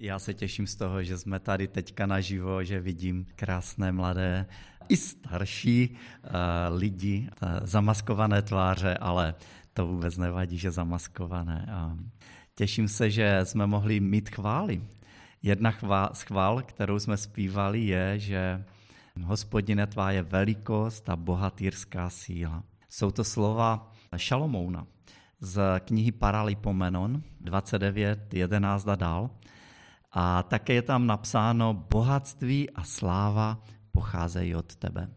Já se těším z toho, že jsme tady teďka naživo, že vidím krásné mladé i starší uh, lidi, zamaskované tváře, ale to vůbec nevadí, že zamaskované. Uh, těším se, že jsme mohli mít chvály. Jedna chvál, z chvál, kterou jsme zpívali, je, že hospodine tvá je velikost a bohatýrská síla. Jsou to slova Šalomouna z knihy Paralipomenon 29, 11 a dál. A také je tam napsáno, bohatství a sláva pocházejí od tebe.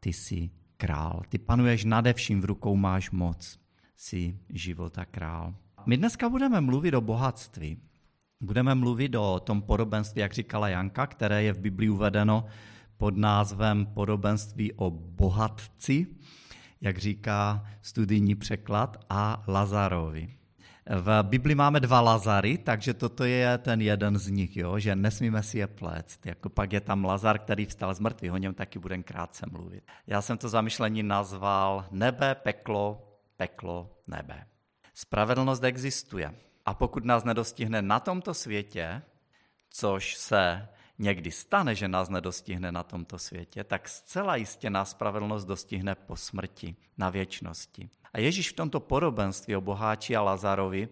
Ty jsi král, ty panuješ nade vším, v rukou máš moc, jsi života král. My dneska budeme mluvit o bohatství. Budeme mluvit o tom podobenství, jak říkala Janka, které je v Biblii uvedeno pod názvem podobenství o bohatci, jak říká studijní překlad, a Lazarovi. V Bibli máme dva Lazary, takže toto je ten jeden z nich, jo, že nesmíme si je pléct. Jako pak je tam Lazar, který vstal z mrtvých, o něm taky budeme krátce mluvit. Já jsem to zamyšlení nazval nebe, peklo, peklo, nebe. Spravedlnost existuje. A pokud nás nedostihne na tomto světě, což se někdy stane, že nás nedostihne na tomto světě, tak zcela jistě nás spravedlnost dostihne po smrti, na věčnosti. A Ježíš v tomto podobenství o boháči a Lazarovi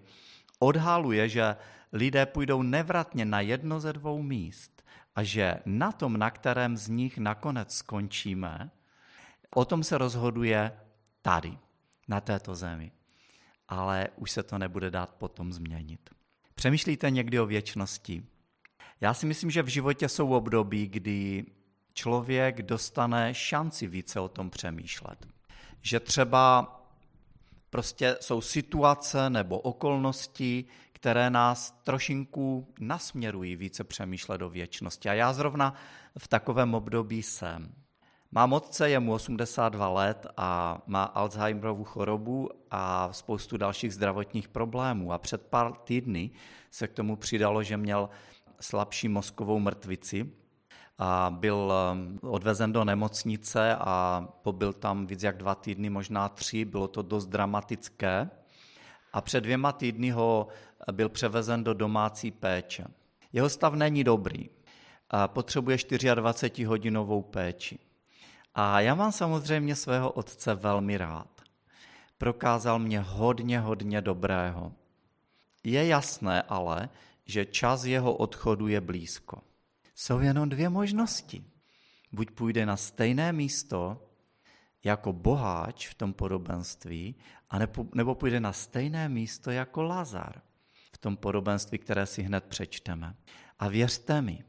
odhaluje, že lidé půjdou nevratně na jedno ze dvou míst a že na tom, na kterém z nich nakonec skončíme, o tom se rozhoduje tady, na této zemi. Ale už se to nebude dát potom změnit. Přemýšlíte někdy o věčnosti? Já si myslím, že v životě jsou období, kdy člověk dostane šanci více o tom přemýšlet. Že třeba prostě jsou situace nebo okolnosti, které nás trošinku nasměrují více přemýšlet o věčnosti. A já zrovna v takovém období jsem. Mám otce, je mu 82 let a má Alzheimerovu chorobu a spoustu dalších zdravotních problémů. A před pár týdny se k tomu přidalo, že měl slabší mozkovou mrtvici a byl um, odvezen do nemocnice a pobyl tam víc jak dva týdny, možná tři, bylo to dost dramatické. A před dvěma týdny ho byl převezen do domácí péče. Jeho stav není dobrý. Potřebuje 24-hodinovou péči. A já mám samozřejmě svého otce velmi rád. Prokázal mě hodně, hodně dobrého. Je jasné ale, že čas jeho odchodu je blízko. Jsou jenom dvě možnosti. Buď půjde na stejné místo jako boháč v tom podobenství, nebo půjde na stejné místo jako Lazar v tom podobenství, které si hned přečteme. A věřte mi,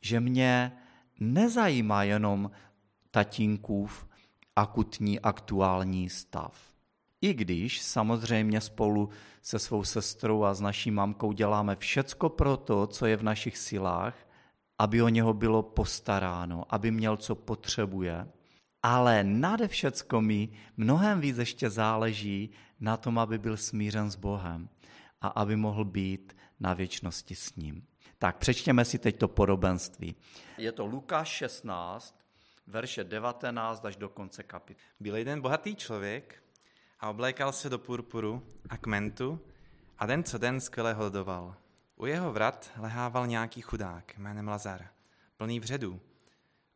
že mě nezajímá jenom tatínkův akutní aktuální stav. I když samozřejmě spolu se svou sestrou a s naší mamkou děláme všecko pro to, co je v našich silách, aby o něho bylo postaráno, aby měl, co potřebuje, ale nade všecko mi mnohem víc ještě záleží na tom, aby byl smířen s Bohem a aby mohl být na věčnosti s ním. Tak přečtěme si teď to podobenství. Je to Lukáš 16, verše 19 až do konce kapitoly. Byl jeden bohatý člověk, a oblékal se do purpuru a kmentu a den co den skvěle hodoval. U jeho vrat lehával nějaký chudák jménem Lazar, plný vředů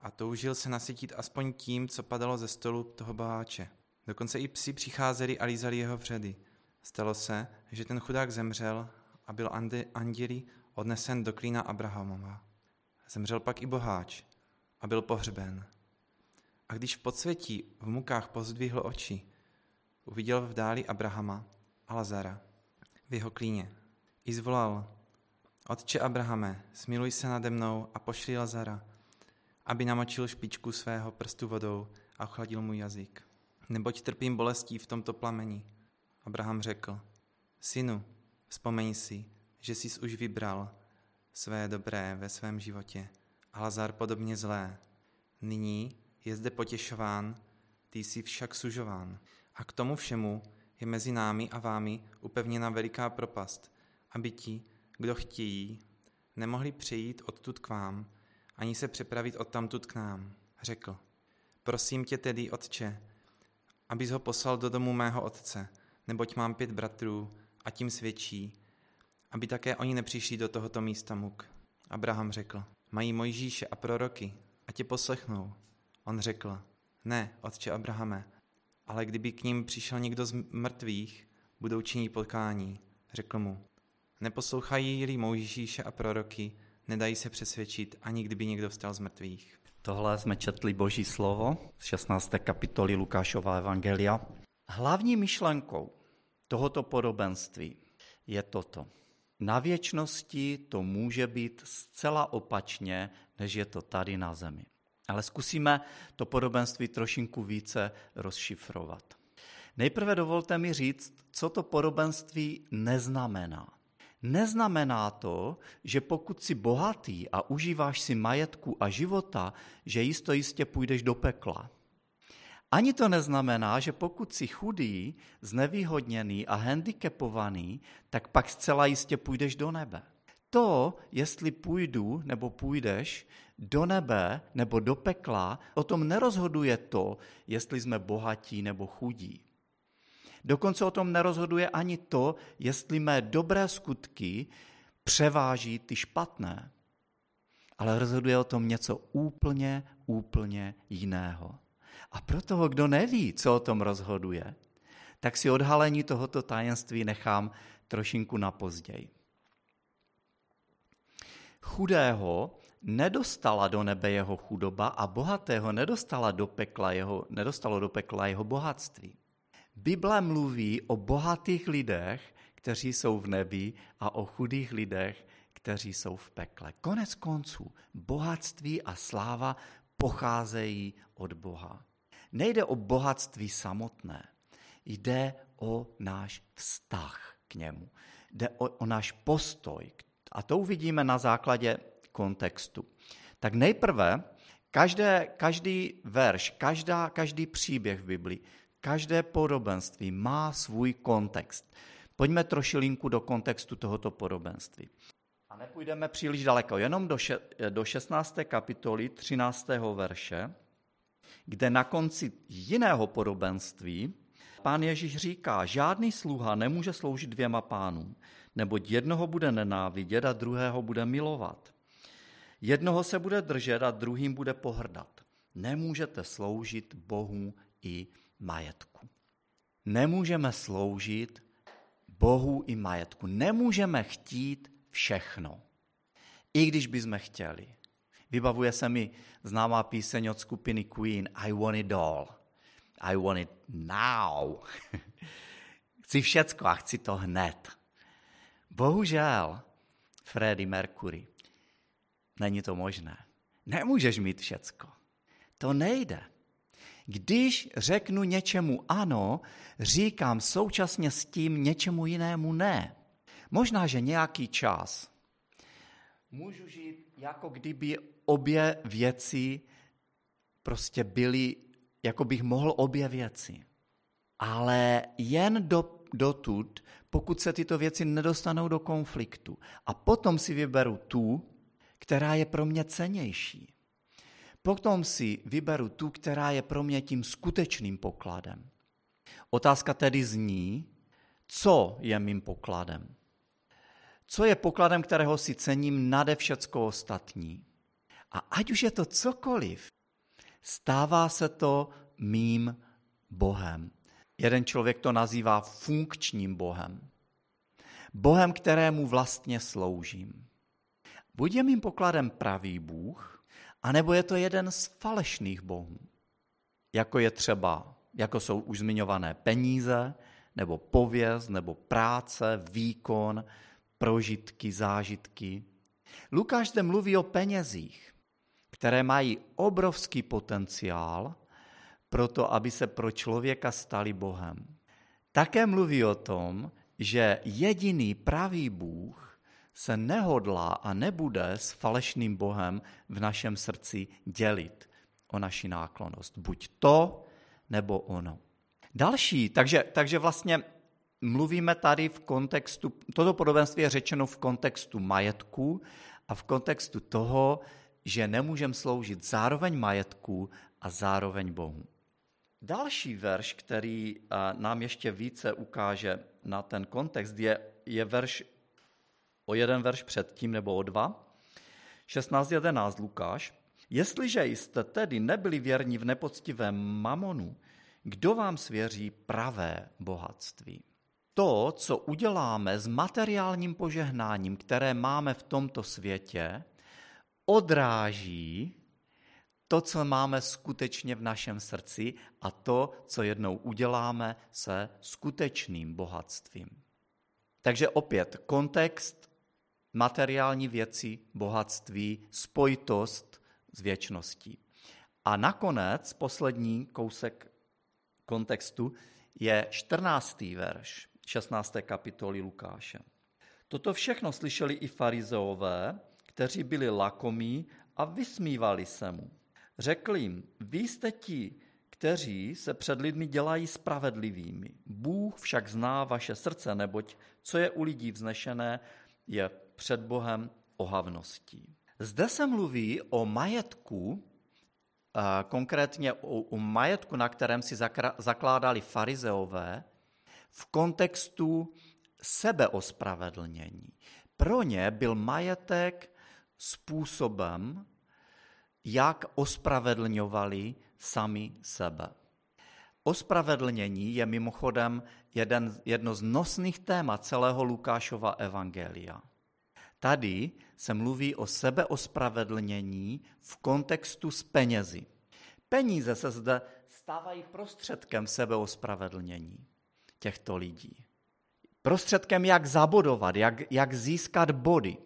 a toužil se nasytit aspoň tím, co padalo ze stolu toho boháče. Dokonce i psi přicházeli a lízali jeho vředy. Stalo se, že ten chudák zemřel a byl anděli odnesen do klína Abrahamova. Zemřel pak i boháč a byl pohřben. A když v podsvětí v mukách pozdvihl oči, uviděl v dáli Abrahama a Lazara v jeho klíně. I zvolal, Otče Abrahame, smiluj se nade mnou a pošli Lazara, aby namočil špičku svého prstu vodou a ochladil můj jazyk. Neboť trpím bolestí v tomto plameni. Abraham řekl, synu, vzpomeň si, že jsi už vybral své dobré ve svém životě a Lazar podobně zlé. Nyní je zde potěšován, ty jsi však sužován. A k tomu všemu je mezi námi a vámi upevněna veliká propast, aby ti, kdo chtějí, nemohli přejít odtud k vám, ani se přepravit odtamtud k nám. Řekl, prosím tě tedy, otče, abys ho poslal do domu mého otce, neboť mám pět bratrů a tím svědčí, aby také oni nepřišli do tohoto místa muk. Abraham řekl, mají Mojžíše a proroky a tě poslechnou. On řekl, ne, otče Abrahame, ale kdyby k ním přišel někdo z mrtvých, budou činit potkání. Řekl mu, neposlouchají-li Mojžíše a proroky, nedají se přesvědčit, ani kdyby někdo vstal z mrtvých. Tohle jsme četli Boží slovo z 16. kapitoly Lukášova evangelia. Hlavní myšlenkou tohoto podobenství je toto. Na věčnosti to může být zcela opačně, než je to tady na zemi. Ale zkusíme to podobenství trošinku více rozšifrovat. Nejprve dovolte mi říct, co to podobenství neznamená. Neznamená to, že pokud jsi bohatý a užíváš si majetku a života, že jisto jistě půjdeš do pekla. Ani to neznamená, že pokud jsi chudý, znevýhodněný a handicapovaný, tak pak zcela jistě půjdeš do nebe. To, jestli půjdu nebo půjdeš do nebe nebo do pekla, o tom nerozhoduje to, jestli jsme bohatí nebo chudí. Dokonce o tom nerozhoduje ani to, jestli mé dobré skutky převáží ty špatné. Ale rozhoduje o tom něco úplně, úplně jiného. A pro toho, kdo neví, co o tom rozhoduje, tak si odhalení tohoto tajemství nechám trošinku na později. Chudého nedostala do nebe jeho chudoba a bohatého nedostala do pekla jeho, nedostalo do pekla jeho bohatství. Bible mluví o bohatých lidech, kteří jsou v nebi a o chudých lidech, kteří jsou v pekle. Konec konců, bohatství a sláva pocházejí od Boha. Nejde o bohatství samotné, jde o náš vztah k němu. Jde o, o náš postoj. A to uvidíme na základě kontextu. Tak nejprve každé, každý verš, každá, každý příběh v Biblii Každé podobenství má svůj kontext. Pojďme trošilinku do kontextu tohoto podobenství. A nepůjdeme příliš daleko, jenom do, še, do 16. kapitoly 13. verše, kde na konci jiného podobenství pán Ježíš říká, žádný sluha nemůže sloužit dvěma pánům, neboť jednoho bude nenávidět a druhého bude milovat. Jednoho se bude držet a druhým bude pohrdat. Nemůžete sloužit Bohu i majetku. Nemůžeme sloužit Bohu i majetku. Nemůžeme chtít všechno. I když bychom chtěli. Vybavuje se mi známá píseň od skupiny Queen I want it all. I want it now. chci všecko a chci to hned. Bohužel, Freddie Mercury, není to možné. Nemůžeš mít všecko. To nejde. Když řeknu něčemu ano, říkám současně s tím něčemu jinému ne. Možná, že nějaký čas můžu žít, jako kdyby obě věci prostě byly, jako bych mohl obě věci. Ale jen do, dotud, pokud se tyto věci nedostanou do konfliktu. A potom si vyberu tu, která je pro mě cenější. Potom si vyberu tu, která je pro mě tím skutečným pokladem. Otázka tedy zní, co je mým pokladem. Co je pokladem, kterého si cením nade všecko ostatní. A ať už je to cokoliv, stává se to mým Bohem. Jeden člověk to nazývá funkčním Bohem. Bohem, kterému vlastně sloužím. Buď je mým pokladem pravý Bůh, a nebo je to jeden z falešných bohů, jako je třeba, jako jsou už zmiňované peníze, nebo pověst, nebo práce, výkon, prožitky, zážitky. Lukáš zde mluví o penězích, které mají obrovský potenciál pro to, aby se pro člověka stali Bohem. Také mluví o tom, že jediný pravý Bůh se nehodlá a nebude s falešným Bohem v našem srdci dělit o naši náklonost. Buď to, nebo ono. Další, takže, takže vlastně mluvíme tady v kontextu, toto podobenství je řečeno v kontextu majetku a v kontextu toho, že nemůžeme sloužit zároveň majetku a zároveň Bohu. Další verš, který nám ještě více ukáže na ten kontext, je, je verš o jeden verš předtím nebo o dva. 16.11 Lukáš. Jestliže jste tedy nebyli věrní v nepoctivém mamonu, kdo vám svěří pravé bohatství? To, co uděláme s materiálním požehnáním, které máme v tomto světě, odráží to, co máme skutečně v našem srdci a to, co jednou uděláme se skutečným bohatstvím. Takže opět kontext, materiální věci, bohatství, spojitost s věčností. A nakonec poslední kousek kontextu je 14. verš 16. kapitoly Lukáše. Toto všechno slyšeli i farizeové, kteří byli lakomí a vysmívali se mu. Řekl jim, vy jste ti, kteří se před lidmi dělají spravedlivými. Bůh však zná vaše srdce, neboť co je u lidí vznešené, je před Bohem ohavností. Zde se mluví o majetku, konkrétně o, majetku, na kterém si zakládali farizeové, v kontextu sebeospravedlnění. Pro ně byl majetek způsobem, jak ospravedlňovali sami sebe. Ospravedlnění je mimochodem jeden, jedno z nosných témat celého Lukášova evangelia. Tady se mluví o sebeospravedlnění v kontextu s penězi. Peníze se zde stávají prostředkem sebeospravedlnění těchto lidí. Prostředkem, jak zabodovat, jak, jak získat body.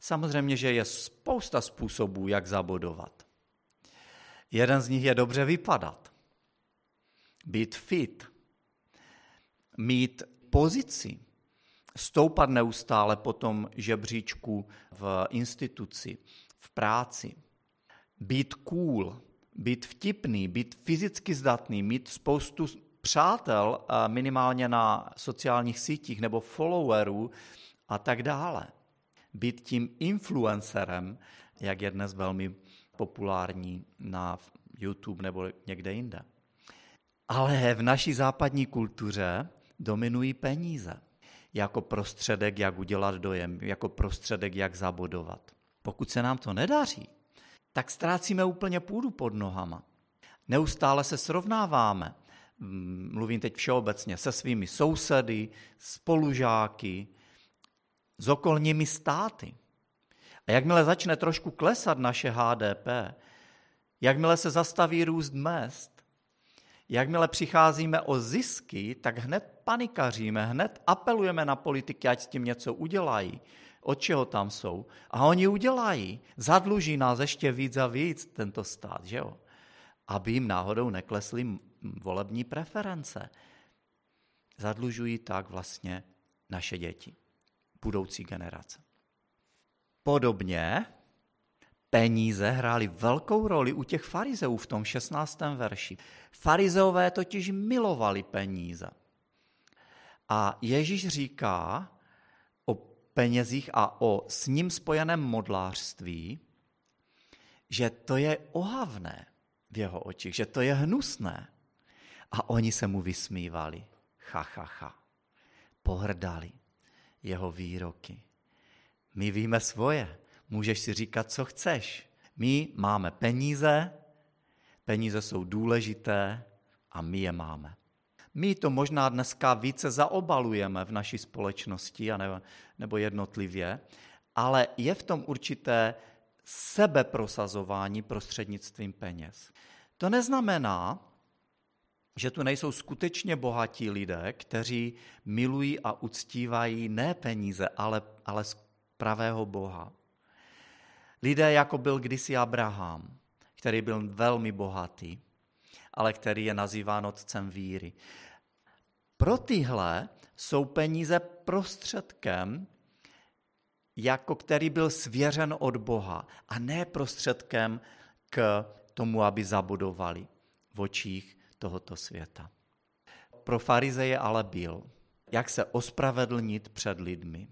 Samozřejmě, že je spousta způsobů, jak zabodovat. Jeden z nich je dobře vypadat, být fit, mít pozici, stoupat neustále po tom žebříčku v instituci, v práci, být cool, být vtipný, být fyzicky zdatný, mít spoustu přátel minimálně na sociálních sítích nebo followerů a tak dále. Být tím influencerem, jak je dnes velmi populární na YouTube nebo někde jinde. Ale v naší západní kultuře dominují peníze jako prostředek, jak udělat dojem, jako prostředek, jak zabodovat. Pokud se nám to nedaří, tak ztrácíme úplně půdu pod nohama. Neustále se srovnáváme, mluvím teď všeobecně, se svými sousedy, spolužáky, s okolními státy. A jakmile začne trošku klesat naše HDP, jakmile se zastaví růst mest, jakmile přicházíme o zisky, tak hned panikaříme, hned apelujeme na politiky, ať s tím něco udělají, od čeho tam jsou. A oni udělají. Zadluží nás ještě víc a víc tento stát, že jo? Aby jim náhodou neklesly volební preference. Zadlužují tak vlastně naše děti budoucí generace. Podobně peníze hrály velkou roli u těch farizeů v tom 16. verši. Farizeové totiž milovali peníze. A Ježíš říká o penězích a o s ním spojeném modlářství, že to je ohavné v jeho očích, že to je hnusné. A oni se mu vysmívali. Ha, ha, ha. Pohrdali jeho výroky. My víme svoje. Můžeš si říkat, co chceš. My máme peníze, peníze jsou důležité a my je máme. My to možná dneska více zaobalujeme v naší společnosti nebo jednotlivě, ale je v tom určité sebeprosazování prostřednictvím peněz. To neznamená, že tu nejsou skutečně bohatí lidé, kteří milují a uctívají ne peníze, ale, ale pravého Boha. Lidé, jako byl kdysi Abraham, který byl velmi bohatý, ale který je nazýván otcem víry. Pro tyhle jsou peníze prostředkem, jako který byl svěřen od Boha a ne prostředkem k tomu, aby zabudovali v očích tohoto světa. Pro farizeje ale byl, jak se ospravedlnit před lidmi.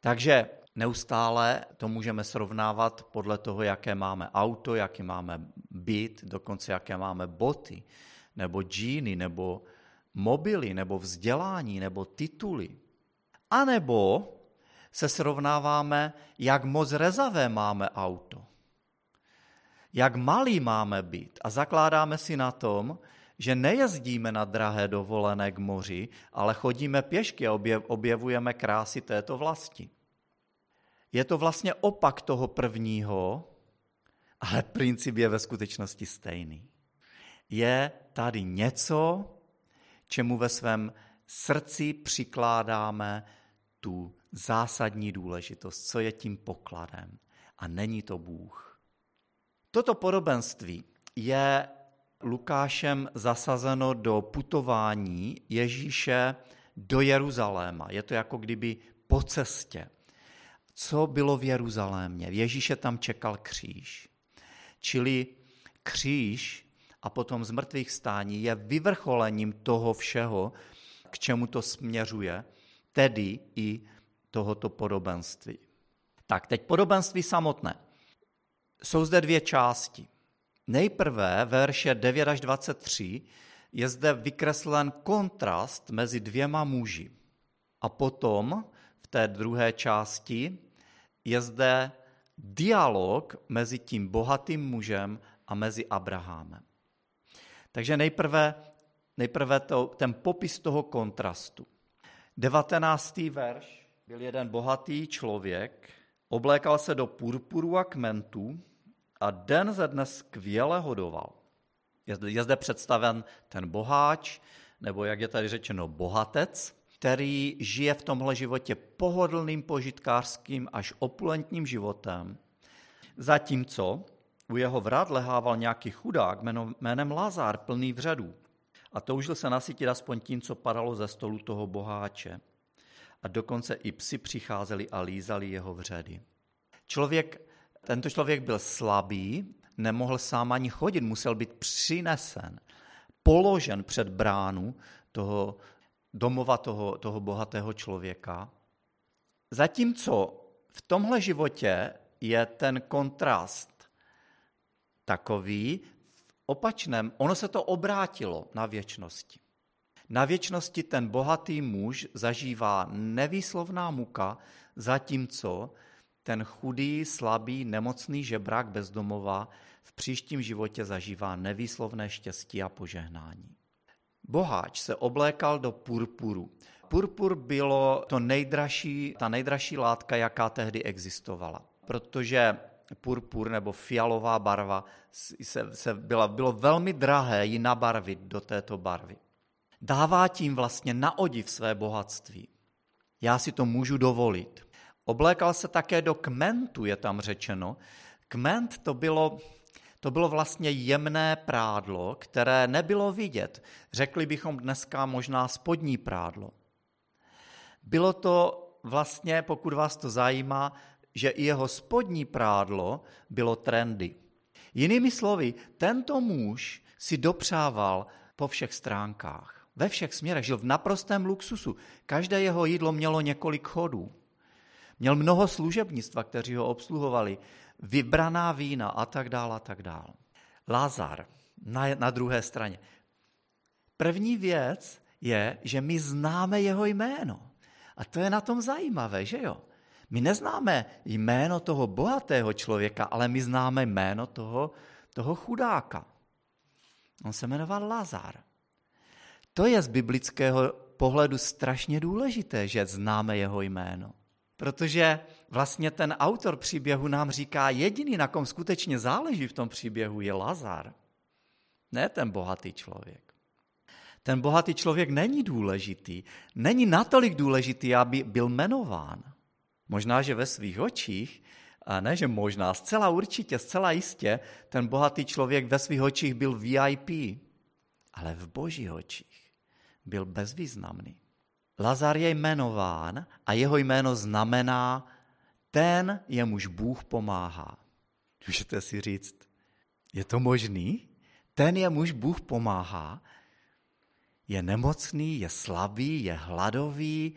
Takže neustále to můžeme srovnávat podle toho, jaké máme auto, jaký máme byt, dokonce jaké máme boty, nebo džíny, nebo mobily, nebo vzdělání, nebo tituly. A nebo se srovnáváme, jak moc rezavé máme auto, jak malý máme být a zakládáme si na tom, že nejezdíme na drahé dovolené k moři, ale chodíme pěšky a objevujeme krásy této vlasti. Je to vlastně opak toho prvního, ale princip je ve skutečnosti stejný. Je tady něco, čemu ve svém srdci přikládáme tu zásadní důležitost, co je tím pokladem. A není to Bůh. Toto podobenství je Lukášem zasazeno do putování Ježíše do Jeruzaléma. Je to jako kdyby po cestě. Co bylo v Jeruzalémě? Ježíše tam čekal kříž. Čili kříž a potom z mrtvých stání je vyvrcholením toho všeho, k čemu to směřuje, tedy i tohoto podobenství. Tak, teď podobenství samotné. Jsou zde dvě části. Nejprve verše 9 až 23 je zde vykreslen kontrast mezi dvěma muži. A potom v té druhé části je zde dialog mezi tím bohatým mužem a mezi Abrahamem. Takže nejprve, nejprve to, ten popis toho kontrastu. 19. verš byl jeden bohatý člověk, oblékal se do purpuru a kmentu a den ze dne skvěle hodoval. Je zde představen ten boháč, nebo jak je tady řečeno, bohatec, který žije v tomhle životě pohodlným, požitkářským až opulentním životem, zatímco u jeho vrat lehával nějaký chudák jménem Lazár, plný vředů. A toužil se nasytit aspoň tím, co padalo ze stolu toho boháče. A dokonce i psi přicházeli a lízali jeho vředy. Člověk, tento člověk byl slabý, nemohl sám ani chodit, musel být přinesen, položen před bránu toho domova toho, toho bohatého člověka. Zatímco v tomhle životě je ten kontrast takový, v opačném, ono se to obrátilo na věčnosti. Na věčnosti ten bohatý muž zažívá nevýslovná muka, zatímco ten chudý, slabý, nemocný žebrák bezdomova v příštím životě zažívá nevýslovné štěstí a požehnání. Boháč se oblékal do purpuru. Purpur bylo to nejdražší, ta nejdražší látka, jaká tehdy existovala, protože purpur nebo fialová barva se, se byla, bylo velmi drahé ji nabarvit do této barvy. Dává tím vlastně na odiv své bohatství. Já si to můžu dovolit. Oblékal se také do kmentu, je tam řečeno. Kment to bylo, to bylo vlastně jemné prádlo, které nebylo vidět. Řekli bychom dneska možná spodní prádlo. Bylo to vlastně, pokud vás to zajímá, že i jeho spodní prádlo bylo trendy. Jinými slovy, tento muž si dopřával po všech stránkách. Ve všech směrech žil v naprostém luxusu. Každé jeho jídlo mělo několik chodů. Měl mnoho služebnictva, kteří ho obsluhovali, vybraná vína a tak dále a tak dále. Lazar na, na druhé straně. První věc je, že my známe jeho jméno. A to je na tom zajímavé, že jo? My neznáme jméno toho bohatého člověka, ale my známe jméno toho, toho chudáka. On se jmenoval Lazar. To je z biblického pohledu strašně důležité, že známe jeho jméno. Protože vlastně ten autor příběhu nám říká, jediný, na kom skutečně záleží v tom příběhu, je Lazar. Ne ten bohatý člověk. Ten bohatý člověk není důležitý. Není natolik důležitý, aby byl jmenován. Možná, že ve svých očích, a ne, že možná, zcela určitě, zcela jistě, ten bohatý člověk ve svých očích byl VIP, ale v božích očích byl bezvýznamný. Lazar je jmenován a jeho jméno znamená ten, jemuž Bůh pomáhá. Můžete si říct, je to možný? Ten, jemuž Bůh pomáhá, je nemocný, je slabý, je hladový,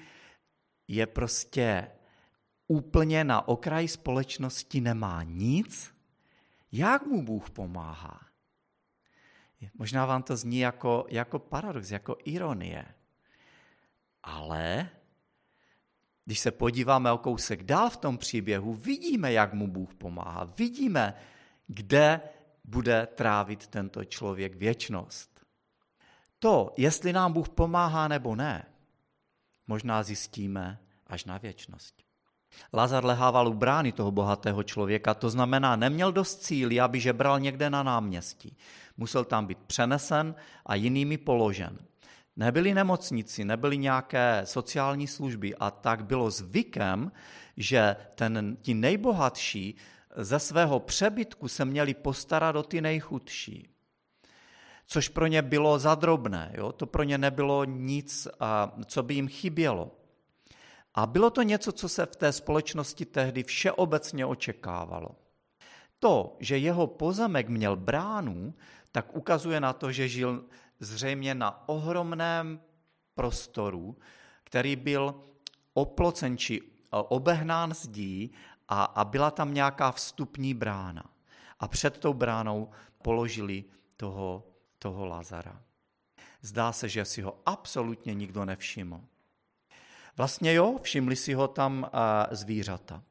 je prostě úplně na okraji společnosti nemá nic, jak mu Bůh pomáhá? Možná vám to zní jako, jako paradox, jako ironie. Ale Když se podíváme o kousek dál v tom příběhu, vidíme, jak mu Bůh pomáhá. Vidíme, kde bude trávit tento člověk věčnost. To, jestli nám Bůh pomáhá nebo ne, možná zjistíme až na věčnost. Lazar lehával u brány toho bohatého člověka, to znamená, neměl dost cílí, aby žebral někde na náměstí. Musel tam být přenesen a jinými položen. Nebyly nemocnici, nebyly nějaké sociální služby a tak bylo zvykem, že ten, ti nejbohatší ze svého přebytku se měli postarat o ty nejchudší. Což pro ně bylo zadrobné, jo? to pro ně nebylo nic, co by jim chybělo. A bylo to něco, co se v té společnosti tehdy všeobecně očekávalo. To, že jeho pozemek měl bránu, tak ukazuje na to, že žil zřejmě na ohromném prostoru, který byl oplocen či obehnán zdí a, a byla tam nějaká vstupní brána. A před tou bránou položili toho, toho Lazara. Zdá se, že si ho absolutně nikdo nevšiml. Vlastně jo, všimli si ho tam zvířata,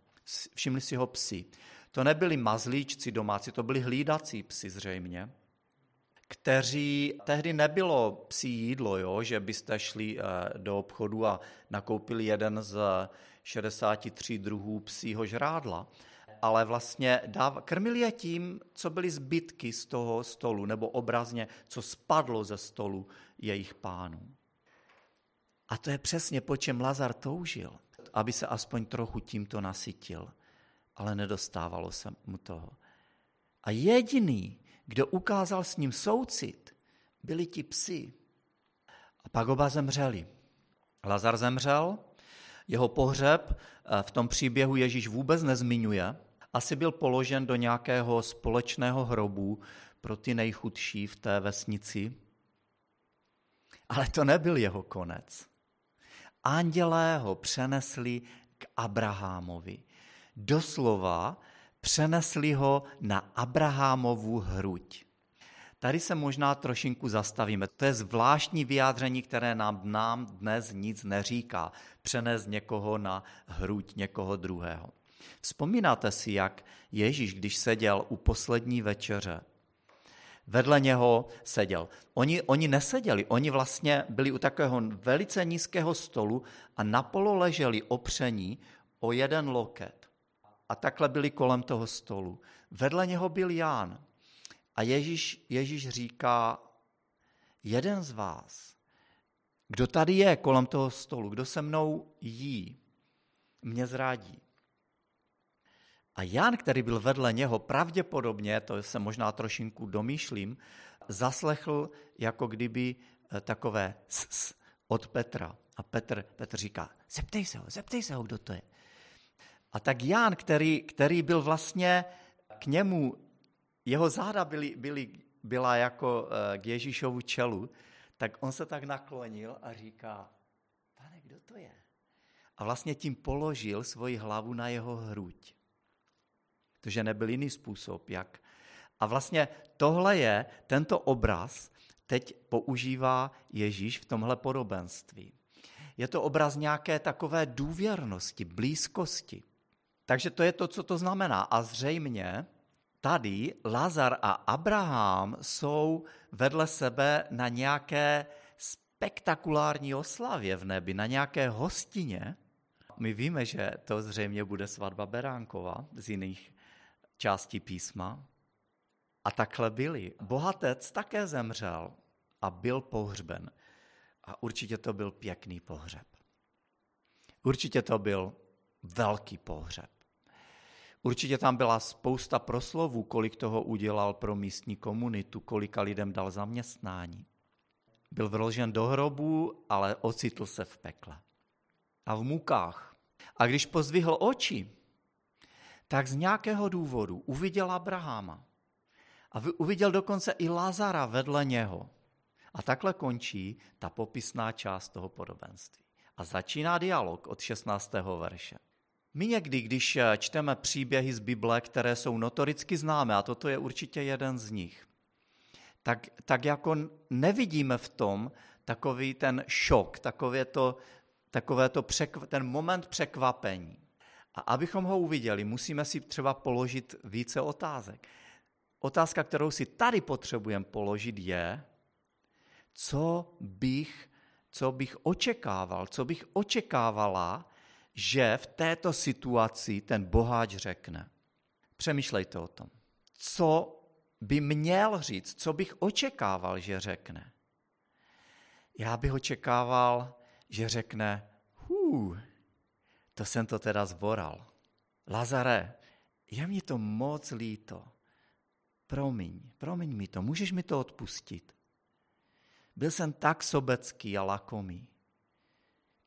všimli si ho psi. To nebyli mazlíčci domácí, to byli hlídací psi zřejmě, kteří, tehdy nebylo psí jídlo, jo, že byste šli eh, do obchodu a nakoupili jeden z 63 druhů psího žrádla, ale vlastně dáv, krmili je tím, co byly zbytky z toho stolu, nebo obrazně, co spadlo ze stolu jejich pánů. A to je přesně po čem Lazar toužil, aby se aspoň trochu tímto nasytil, ale nedostávalo se mu toho. A jediný, kdo ukázal s ním soucit, byli ti psi. A pak oba zemřeli. Lazar zemřel, jeho pohřeb eh, v tom příběhu Ježíš vůbec nezmiňuje. Asi byl položen do nějakého společného hrobu pro ty nejchudší v té vesnici. Ale to nebyl jeho konec. Andělé ho přenesli k Abrahamovi. Doslova přenesli ho na Abrahamovu hruď. Tady se možná trošinku zastavíme. To je zvláštní vyjádření, které nám, nám dnes nic neříká. Přenést někoho na hruď někoho druhého. Vzpomínáte si, jak Ježíš, když seděl u poslední večeře, vedle něho seděl. Oni, oni neseděli, oni vlastně byli u takového velice nízkého stolu a napolo leželi opření o jeden loket a takhle byli kolem toho stolu. Vedle něho byl Ján. A Ježíš, Ježíš říká, jeden z vás, kdo tady je kolem toho stolu, kdo se mnou jí, mě zrádí. A Jan, který byl vedle něho, pravděpodobně, to se možná trošinku domýšlím, zaslechl jako kdyby eh, takové s od Petra. A Petr, Petr říká, zeptej se ho, zeptej se ho, kdo to je. A tak Jan, který, který byl vlastně k němu, jeho záda byly, byly, byla jako eh, k Ježíšovu čelu, tak on se tak naklonil a říká, pane, kdo to je? A vlastně tím položil svoji hlavu na jeho hruď. Protože nebyl jiný způsob, jak. A vlastně tohle je, tento obraz teď používá Ježíš v tomhle podobenství. Je to obraz nějaké takové důvěrnosti, blízkosti. Takže to je to, co to znamená. A zřejmě tady Lazar a Abraham jsou vedle sebe na nějaké spektakulární oslavě v nebi, na nějaké hostině. My víme, že to zřejmě bude svatba Beránkova z jiných částí písma. A takhle byli. Bohatec také zemřel a byl pohřben. A určitě to byl pěkný pohřeb. Určitě to byl velký pohřeb. Určitě tam byla spousta proslovů, kolik toho udělal pro místní komunitu, kolika lidem dal zaměstnání. Byl vložen do hrobu, ale ocitl se v pekle a v mukách. A když pozvihl oči, tak z nějakého důvodu uviděl Abrahama. A uviděl dokonce i Lazara vedle něho. A takhle končí ta popisná část toho podobenství. A začíná dialog od 16. verše. My někdy, když eh, čteme příběhy z Bible, které jsou notoricky známé, a toto je určitě jeden z nich, tak, tak jako nevidíme v tom takový ten šok, takové to takové to překv- ten moment překvapení. A abychom ho uviděli, musíme si třeba položit více otázek. Otázka, kterou si tady potřebujeme položit, je, co bych, co bych očekával, co bych očekávala, že v této situaci ten boháč řekne. Přemýšlejte o tom. Co by měl říct, co bych očekával, že řekne. Já bych očekával, že řekne, hů, to jsem to teda zboral. Lazare, je mi to moc líto. Promiň, promiň mi to, můžeš mi to odpustit. Byl jsem tak sobecký a lakomý.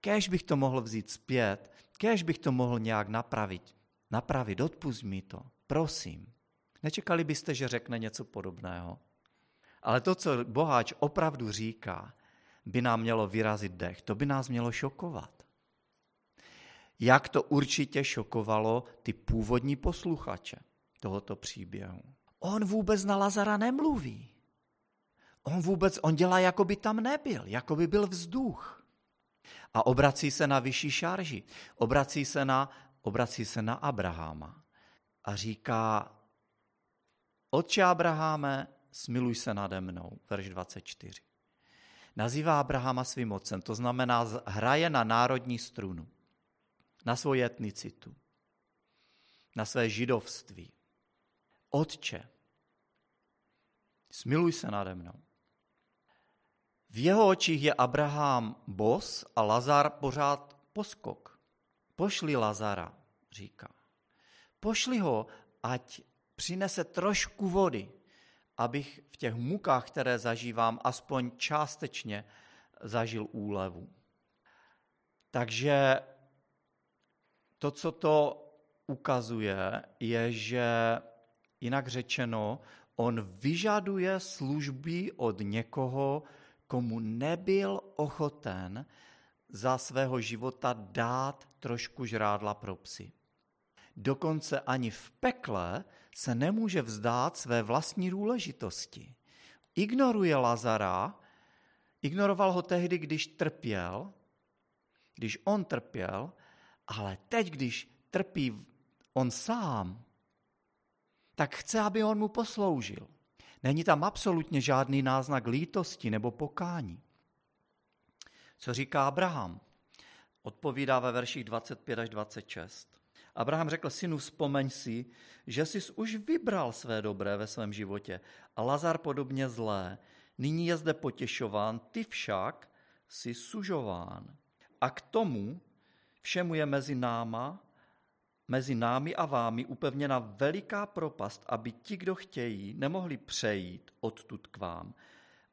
Kéž bych to mohl vzít zpět, kéž bych to mohl nějak napravit. Napravit, odpust mi to, prosím. Nečekali byste, že řekne něco podobného. Ale to, co boháč opravdu říká, by nám mělo vyrazit dech. To by nás mělo šokovat. Jak to určitě šokovalo ty původní posluchače tohoto příběhu. On vůbec na Lazara nemluví. On vůbec, on dělá, jako by tam nebyl, jako by byl vzduch. A obrací se na vyšší šarži. Obrací se na, obrací se na Abrahama. A říká, Otče Abraháme, smiluj se nade mnou, verš 24. Nazývá Abrahama svým otcem, to znamená, hraje na národní strunu, na svoji etnicitu, na své židovství. Otče, smiluj se nade mnou. V jeho očích je Abraham bos a Lazar pořád poskok. Pošli Lazara, říká. Pošli ho, ať přinese trošku vody, abych v těch mukách, které zažívám, aspoň částečně zažil úlevu. Takže to, co to ukazuje, je, že jinak řečeno, on vyžaduje služby od někoho, komu nebyl ochoten za svého života dát trošku žrádla pro psy. Dokonce ani v pekle se nemůže vzdát své vlastní důležitosti. Ignoruje Lazara, ignoroval ho tehdy, když trpěl, když on trpěl, ale teď, když trpí on sám, tak chce, aby on mu posloužil. Není tam absolutně žádný náznak lítosti nebo pokání. Co říká Abraham? Odpovídá ve verších 25 až 26. Abraham řekl, synu, vzpomeň si, že jsi už vybral své dobré ve svém životě a Lazar podobně zlé. Nyní je zde potěšován, ty však jsi sužován. A k tomu všemu je mezi náma, mezi námi a vámi upevněna veliká propast, aby ti, kdo chtějí, nemohli přejít odtud k vám,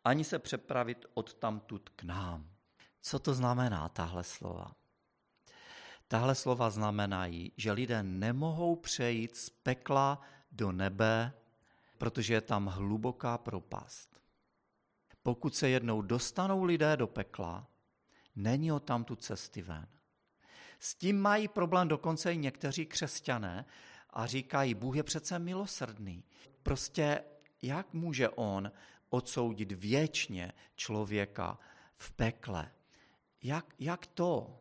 ani se přepravit od tamtud k nám. Co to znamená, tahle slova? Tahle slova znamenají, že lidé nemohou přejít z pekla do nebe, protože je tam hluboká propast. Pokud se jednou dostanou lidé do pekla, není o tam tu cesty ven. S tím mají problém dokonce i někteří křesťané a říkají, Bůh je přece milosrdný. Prostě jak může on odsoudit věčně člověka v pekle? Jak, jak to?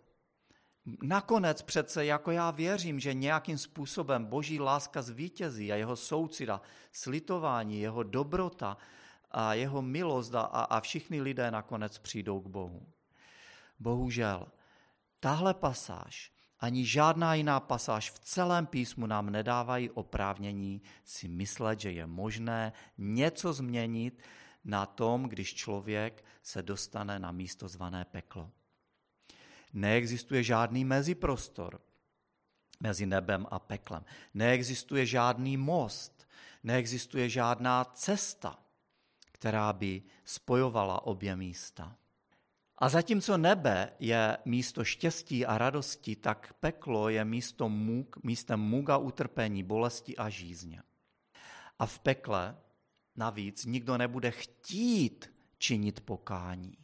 Nakonec přece, jako já věřím, že nějakým způsobem boží láska zvítězí a jeho soucita, slitování, jeho dobrota a jeho milost a, a všichni lidé nakonec přijdou k Bohu. Bohužel, tahle pasáž ani žádná jiná pasáž v celém písmu nám nedávají oprávnění si myslet, že je možné něco změnit na tom, když člověk se dostane na místo zvané peklo. Neexistuje žádný meziprostor mezi nebem a peklem. Neexistuje žádný most, neexistuje žádná cesta, která by spojovala obě místa. A zatímco nebe je místo štěstí a radosti, tak peklo je místo muk, místem muga utrpení, bolesti a žízně. A v pekle navíc nikdo nebude chtít činit pokání.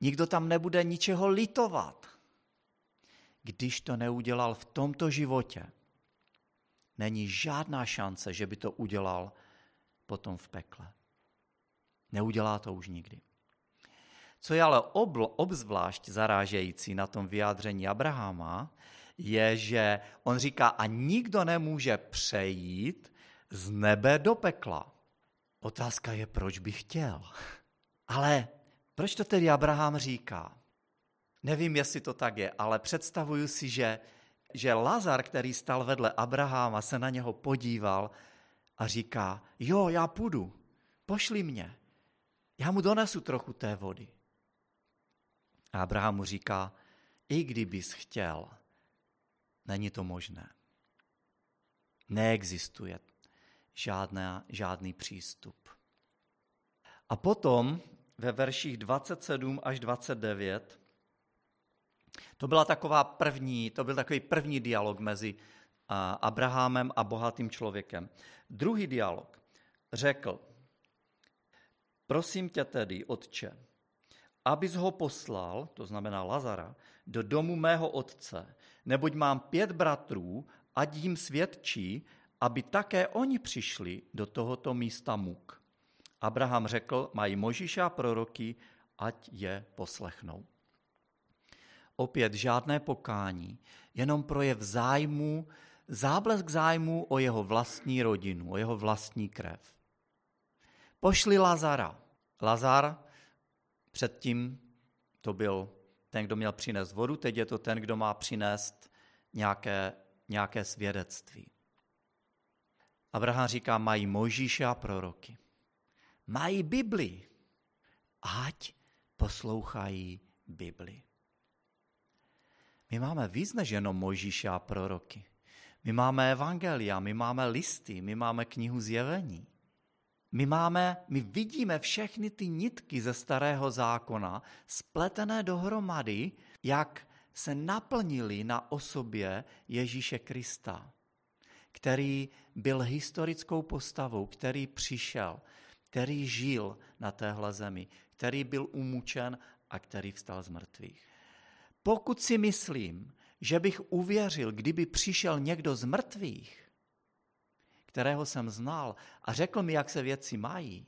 Nikdo tam nebude ničeho litovat. Když to neudělal v tomto životě, není žádná šance, že by to udělal potom v pekle. Neudělá to už nikdy. Co je ale obl, obzvlášť zarážející na tom vyjádření Abrahama, je, že on říká, a nikdo nemůže přejít z nebe do pekla. Otázka je, proč by chtěl. Ale proč to tedy Abraham říká? Nevím, jestli to tak je, ale představuju si, že, že Lazar, který stal vedle Abrahama, se na něho podíval a říká, jo, já půjdu, pošli mě, já mu donesu trochu té vody. A Abraham mu říká, i kdybys chtěl, není to možné. Neexistuje žádná, žádný přístup. A potom ve verších 27 až 29 to byla taková první, to byl takový první dialog mezi Abrahamem a bohatým člověkem. Druhý dialog řekl, prosím tě tedy, otče, abys ho poslal, to znamená Lazara, do domu mého otce, neboť mám pět bratrů, ať jim svědčí, aby také oni přišli do tohoto místa muk. Abraham řekl, mají Možíša a proroky, ať je poslechnou. Opět žádné pokání, jenom projev zájmu, záblesk zájmu o jeho vlastní rodinu, o jeho vlastní krev. Pošli Lazara. Lazar předtím to byl ten, kdo měl přinést vodu, teď je to ten, kdo má přinést nějaké, nějaké svědectví. Abraham říká, mají Mojžíše a proroky. Mají Bibli. Ať poslouchají Bibli. My máme víc než jenom Mojžíše a proroky. My máme evangelia, my máme listy, my máme knihu zjevení. My, máme, my vidíme všechny ty nitky ze starého zákona spletené dohromady, jak se naplnili na osobě Ježíše Krista, který byl historickou postavou, který přišel, který žil na téhle zemi, který byl umučen a který vstal z mrtvých. Pokud si myslím, že bych uvěřil, kdyby přišel někdo z mrtvých, kterého jsem znal a řekl mi, jak se věci mají,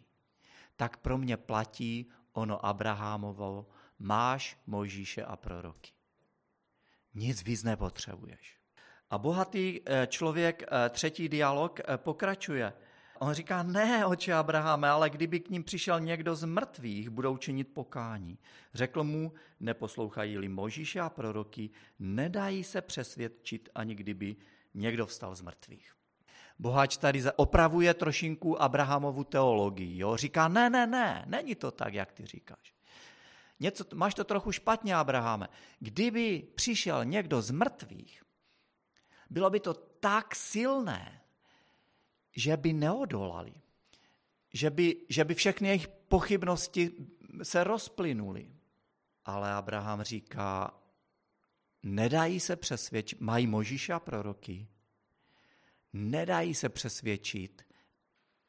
tak pro mě platí ono Abrahamovo, máš Mojžíše a proroky. Nic víc nepotřebuješ. A bohatý eh, člověk, eh, třetí dialog, eh, pokračuje. On říká, ne, oče Abrahame, ale kdyby k ním přišel někdo z mrtvých, budou činit pokání. Řekl mu, neposlouchají-li Možíše a proroky, nedají se přesvědčit, ani kdyby někdo vstal z mrtvých. Boháč tady opravuje trošinku Abrahamovu teologii. Jo? Říká, ne, ne, ne, není to tak, jak ty říkáš. Něco, máš to trochu špatně, Abrahame. Kdyby přišel někdo z mrtvých, bylo by to tak silné, že by neodolali. Že by, že by všechny jejich pochybnosti se rozplynuly. Ale Abraham říká, nedají se přesvědčit, mají Možíša proroky, nedají se přesvědčit,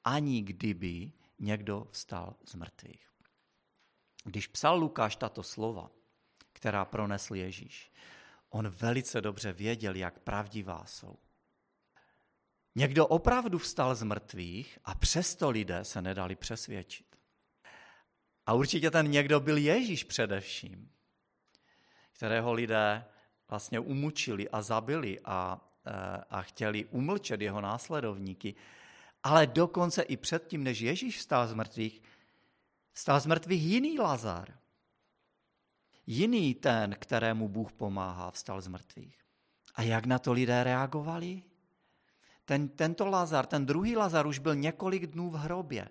ani kdyby někdo vstal z mrtvých. Když psal Lukáš tato slova, která pronesl Ježíš, on velice dobře věděl, jak pravdivá jsou. Někdo opravdu vstal z mrtvých a přesto lidé se nedali přesvědčit. A určitě ten někdo byl Ježíš především, kterého lidé vlastně umučili a zabili a, a chtěli umlčet jeho následovníky. Ale dokonce i předtím, než Ježíš vstal z mrtvých, vstal z mrtvých jiný Lazar. Jiný ten, kterému Bůh pomáhá, vstal z mrtvých. A jak na to lidé reagovali? Ten, tento Lazar, ten druhý Lazar už byl několik dnů v hrobě.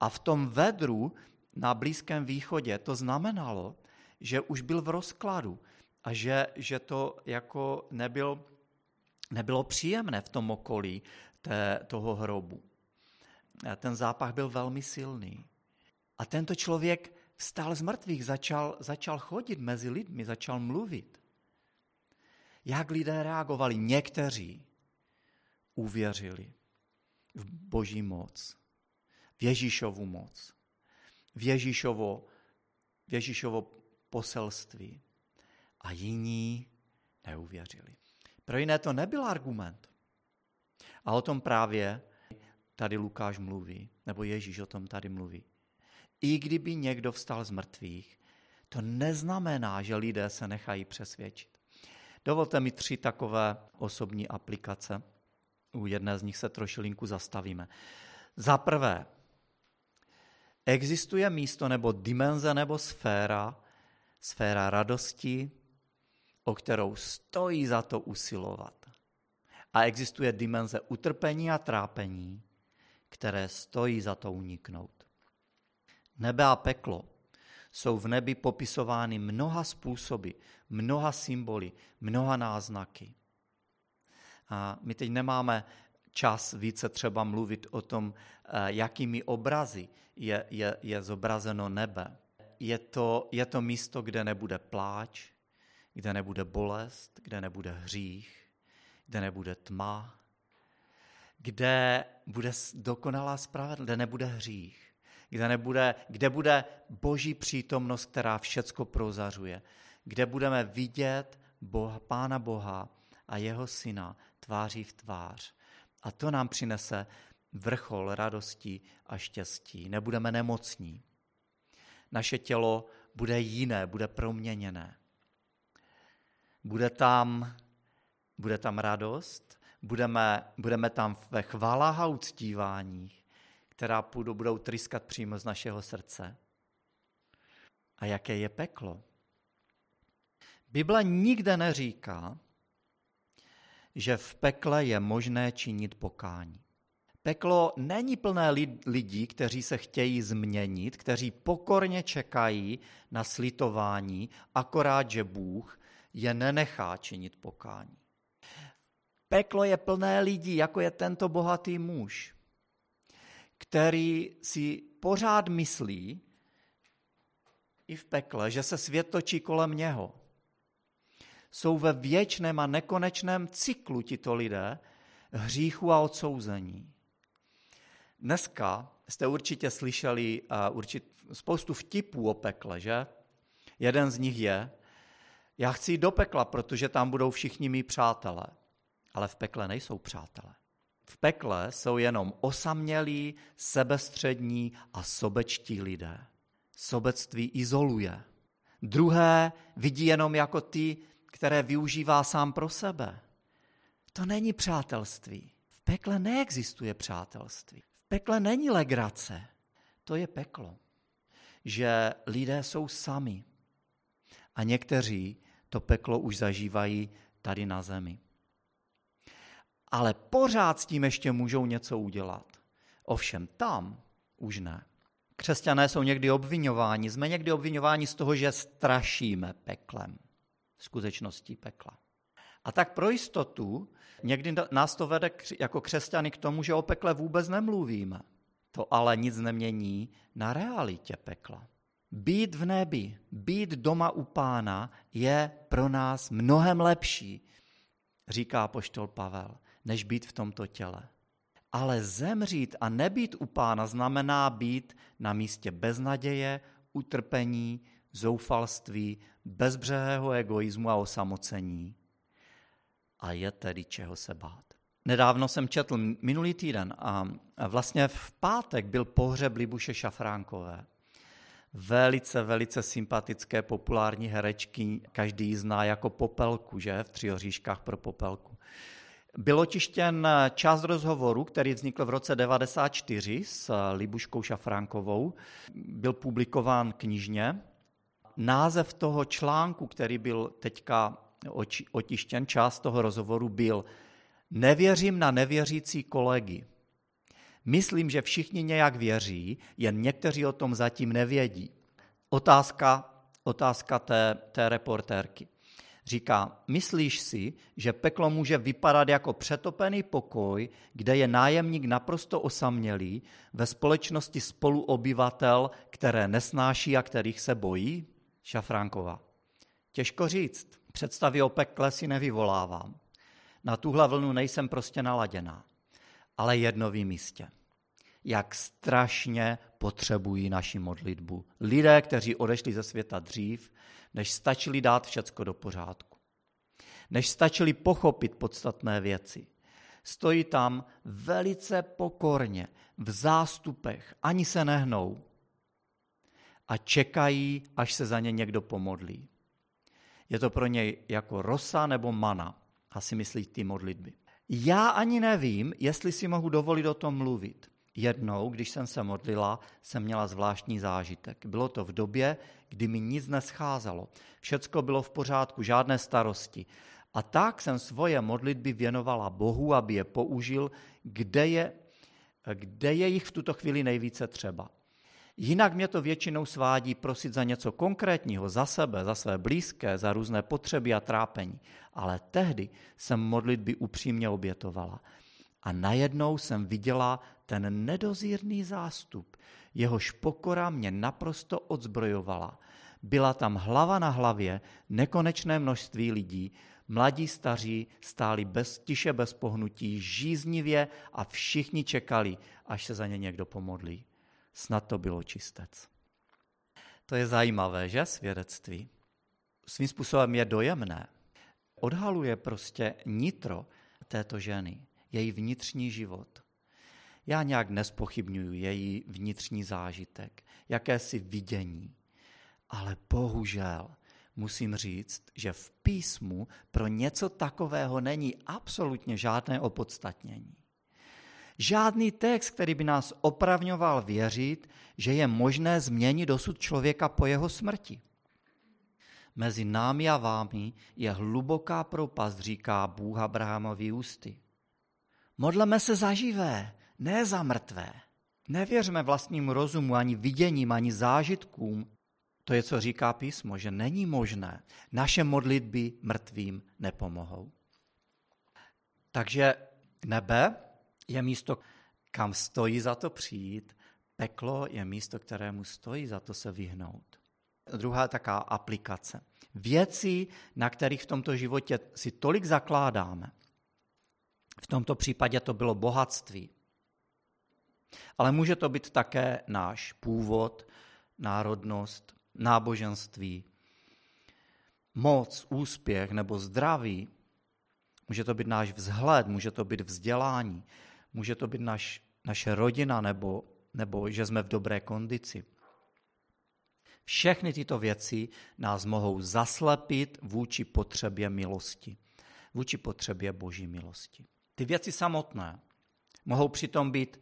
A v tom vedru na Blízkém východě to znamenalo, že už byl v rozkladu a že, že to jako nebyl, nebylo příjemné v tom okolí té, toho hrobu. A ten zápach byl velmi silný. A tento člověk vstal z mrtvých, začal, začal chodit mezi lidmi, začal mluvit. Jak lidé reagovali? Někteří uvěřili v boží moc, v Ježíšovu moc, v Ježíšovo, v Ježíšovo poselství. A jiní neuvěřili. Pro jiné to nebyl argument. A o tom právě tady Lukáš mluví, nebo Ježíš o tom tady mluví. I kdyby někdo vstal z mrtvých, To neznamená, že lidé se nechají přesvědčit. Dovolte mi tři takové osobní aplikace. U jedné z nich se trošilinku zastavíme. Za prvé, existuje místo nebo dimenze nebo sféra, sféra radosti, o kterou stojí za to usilovat. A existuje dimenze utrpení a trápení, které stojí za to uniknout. Nebe a peklo jsou v nebi popisovány mnoha způsoby, mnoha symboly, mnoha náznaky. A my teď nemáme čas více třeba mluvit o tom, eh, jakými obrazy je, je, je zobrazeno nebe. Je to, je to místo, kde nebude pláč, kde nebude bolest, kde nebude hřích, kde nebude tma, kde bude dokonalá spravedlnost, kde nebude hřích, kde, nebude, kde bude boží přítomnost, která všecko prozařuje, kde budeme vidět Boha, Pána Boha a jeho syna tváří v tvář. A to nám přinese vrchol radosti a štěstí. Nebudeme nemocní. Naše tělo bude jiné, bude proměněné. Bude tam, bude tam radost, budeme, budeme tam ve chválách a uctíváních, která půjdu, budou tryskat přímo z našeho srdce. A jaké je peklo? Bible nikde neříká, že v pekle je možné činit pokání. Peklo není plné lidí, kteří se chtějí změnit, kteří pokorně čekají na slitování, akorát, že Bůh je nenechá činit pokání. Peklo je plné lidí, jako je tento bohatý muž, který si pořád myslí i v pekle, že se svět točí kolem něho. Jsou ve věčném a nekonečném cyklu tito lidé hříchu a odsouzení. Dneska jste určitě slyšeli uh, určit, spoustu vtipů o pekle, že? Jeden z nich je, já chci jít do pekla, protože tam budou všichni mý přátelé. Ale v pekle nejsou přátelé. V pekle jsou jenom osamělí, sebestřední a sobečtí lidé. Sobectví izoluje. Druhé vidí jenom jako ty, které využívá sám pro sebe. To není přátelství. V pekle neexistuje přátelství. V pekle není legrace. To je peklo. Že lidé jsou sami. A někteří to peklo už zažívají tady na zemi. Ale pořád s tím ještě můžou něco udělat. Ovšem tam už ne. Křesťané jsou někdy obvinováni, jsme někdy obvinováni z toho, že strašíme peklem, skutečností pekla. A tak pro jistotu někdy nás to vede jako křesťany k tomu, že o pekle vůbec nemluvíme. To ale nic nemění na realitě pekla. Být v nebi, být doma u pána je pro nás mnohem lepší, říká poštol Pavel, než být v tomto těle. Ale zemřít a nebýt u pána znamená být na místě beznaděje, utrpení, zoufalství, bezbřehého egoismu a osamocení. A je tedy čeho se bát. Nedávno jsem četl minulý týden a vlastně v pátek byl pohřeb Libuše Šafránkové velice, velice sympatické populární herečky, každý zná jako Popelku, že, v Třioříškách pro Popelku. Byl otištěn část rozhovoru, který vznikl v roce 94 s Libuškou Šafránkovou. Byl publikován knižně. Název toho článku, který byl teďka otištěn, část toho rozhovoru byl Nevěřím na nevěřící kolegy. Myslím, že všichni nějak věří, jen někteří o tom zatím nevědí. Otázka, otázka té, té reportérky. Říká, myslíš si, že peklo může vypadat jako přetopený pokoj, kde je nájemník naprosto osamělý ve společnosti spoluobyvatel, které nesnáší a kterých se bojí? Šafránková. Těžko říct. Představy o pekle si nevyvolávám. Na tuhle vlnu nejsem prostě naladěná. Ale jedno vím jistě jak strašně potřebují naši modlitbu. Lidé, kteří odešli ze světa dřív, než stačili dát všecko do pořádku. Než stačili pochopit podstatné věci. Stojí tam velice pokorně, v zástupech, ani se nehnou. a čekají, až se za ně někdo pomodlí. Je to pro něj jako rosa nebo mana, asi myslí ty modlitby. Já ani nevím, jestli si mohu dovolit o tom mluvit. Jednou, když jsem se modlila, jsem měla zvláštní zážitek. Bylo to v době, kdy mi nic nescházelo. Všecko bylo v pořádku, žádné starosti. A tak jsem svoje modlitby věnovala Bohu, aby je použil, kde je, kde je jich v tuto chvíli nejvíce třeba. Jinak mě to většinou svádí prosit za něco konkrétního, za sebe, za své blízké, za různé potřeby a trápení. Ale tehdy jsem modlitby upřímně obětovala. A najednou jsem viděla ten nedozírný zástup. Jehož pokora mě naprosto odzbrojovala. Byla tam hlava na hlavě nekonečné množství lidí, mladí staří stáli bez, tiše bez pohnutí, žíznivě a všichni čekali, až se za ně někdo pomodlí. Snad to bylo čistec. To je zajímavé, že svědectví? Svým způsobem je dojemné. Odhaluje prostě nitro této ženy, její vnitřní život. Já nějak nespochybnuju její vnitřní zážitek, jakési vidění. Ale bohužel musím říct, že v písmu pro něco takového není absolutně žádné opodstatnění. Žádný text, který by nás opravňoval věřit, že je možné změnit dosud člověka po jeho smrti. Mezi námi a vámi je hluboká propast, říká Bůh Abrahamovi ústy. Modleme se za živé, ne za mrtvé. Nevěřme vlastním rozumu, ani viděním, ani zážitkům. To je, co říká písmo, že není možné. Naše modlitby mrtvým nepomohou. Takže nebe je místo, kam stojí za to přijít, peklo je místo, kterému stojí za to se vyhnout. Druhá taká aplikace. Věci, na kterých v tomto životě si tolik zakládáme. V tomto případě to bylo bohatství. Ale může to být také náš původ, národnost, náboženství, moc, úspěch nebo zdraví. Může to být náš vzhled, může to být vzdělání, může to být naš, naše rodina nebo, nebo že jsme v dobré kondici. Všechny tyto věci nás mohou zaslepit vůči potřebě milosti, vůči potřebě boží milosti. Ty věci samotné mohou přitom být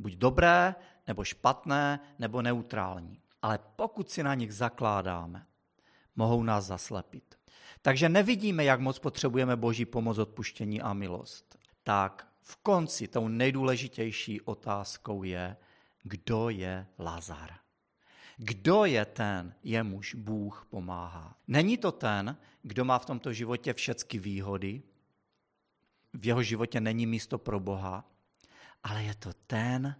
buď dobré, nebo špatné, nebo neutrální. Ale pokud si na nich zakládáme, mohou nás zaslepit. Takže nevidíme, jak moc potřebujeme boží pomoc, odpuštění a milost. Tak v konci tou nejdůležitější otázkou je, kdo je Lazar. Kdo je ten, jemuž Bůh pomáhá? Není to ten, kdo má v tomto životě všechny výhody, v jeho životě není místo pro Boha, ale je to ten,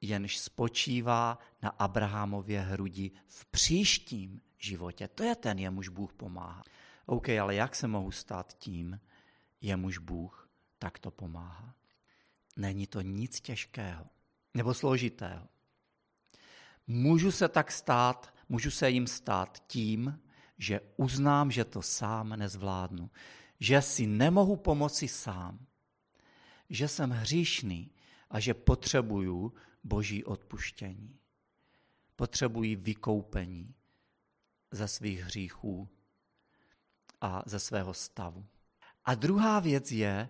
jenž spočívá na Abrahamově hrudi v příštím životě. To je ten, jemuž Bůh pomáhá. OK, ale jak se mohu stát tím, jemuž Bůh takto pomáhá? Není to nic těžkého nebo složitého. Můžu se tak stát, můžu se jim stát tím, že uznám, že to sám nezvládnu, že si nemohu pomoci sám, že jsem hříšný a že potřebuju boží odpuštění. Potřebují vykoupení ze svých hříchů a ze svého stavu. A druhá věc je,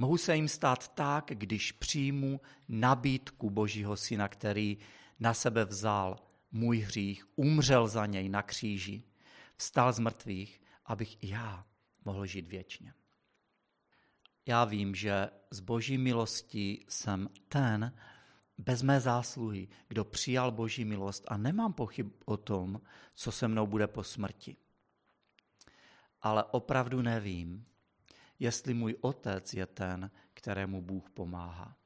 mohu se jim stát tak, když přijmu nabídku Božího Syna, který na sebe vzal můj hřích, umřel za něj na kříži, vstal z mrtvých, abych i já mohl žít věčně. Já vím, že z boží milosti jsem ten, bez mé zásluhy, kdo přijal boží milost a nemám pochyb o tom, co se mnou bude po smrti. Ale opravdu nevím, jestli můj otec je ten, kterému Bůh pomáhá.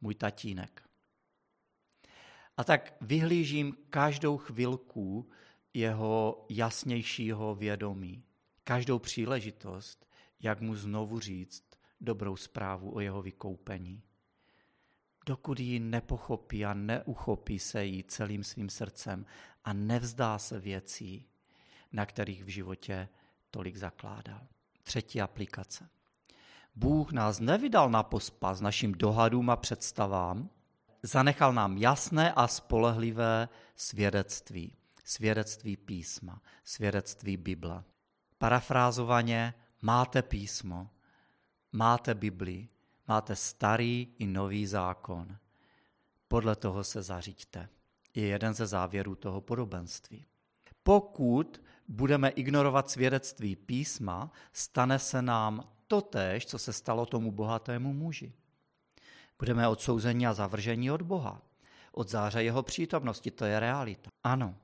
Můj tatínek. A tak vyhlížím každou chvilku jeho jasnějšího vědomí, každou příležitost, jak mu znovu říct dobrou zprávu o jeho vykoupení. Dokud ji nepochopí a neuchopí se jí celým svým srdcem a nevzdá se věcí, na kterých v životě tolik zakládal. Třetí aplikace. Bůh nás nevydal na pospas našim dohadům a představám, zanechal nám jasné a spolehlivé svědectví. Svědectví písma, svědectví Bible. Parafrázovaně máte písmo, máte Bibli, máte starý i nový zákon. Podle toho se zařiďte. Je jeden ze závěrů toho podobenství. Pokud budeme ignorovat svědectví písma, stane se nám totéž, co se stalo tomu bohatému muži. Budeme odsouzeni a zavrženi od Boha, od záře jeho přítomnosti, to je realita. Ano,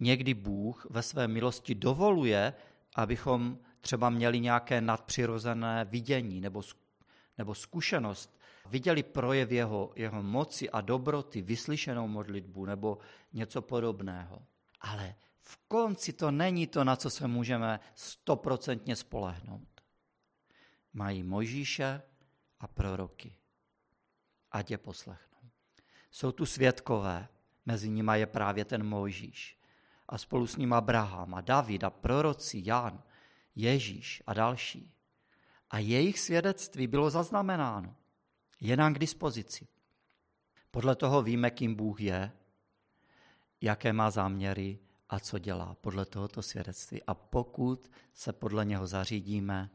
někdy Bůh ve své milosti dovoluje, abychom třeba měli nějaké nadpřirozené vidění nebo, nebo zkušenost, viděli projev jeho, jeho moci a dobroty, vyslyšenou modlitbu nebo něco podobného. Ale v konci to není to, na co se můžeme stoprocentně spolehnout. Mají Mojžíše a proroky. Ať je poslechnou. Jsou tu svědkové, mezi nimi je právě ten Mojžíš. A spolu s ním Abraham a David a proroci Jan, Ježíš a další. A jejich svědectví bylo zaznamenáno. Je nám k dispozici. Podle toho víme, kým Bůh je, jaké má záměry a co dělá podle tohoto svědectví. A pokud se podle něho zařídíme,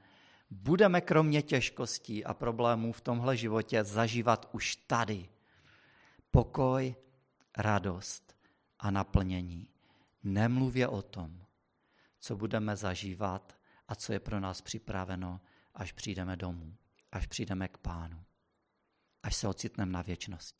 budeme kromě těžkostí a problémů v tomhle životě zažívat už tady pokoj, radost a naplnění. Nemluvě o tom, co budeme zažívat a co je pro nás připraveno, až přijdeme domů, až přijdeme k pánu, až se ocitneme na věčnosti.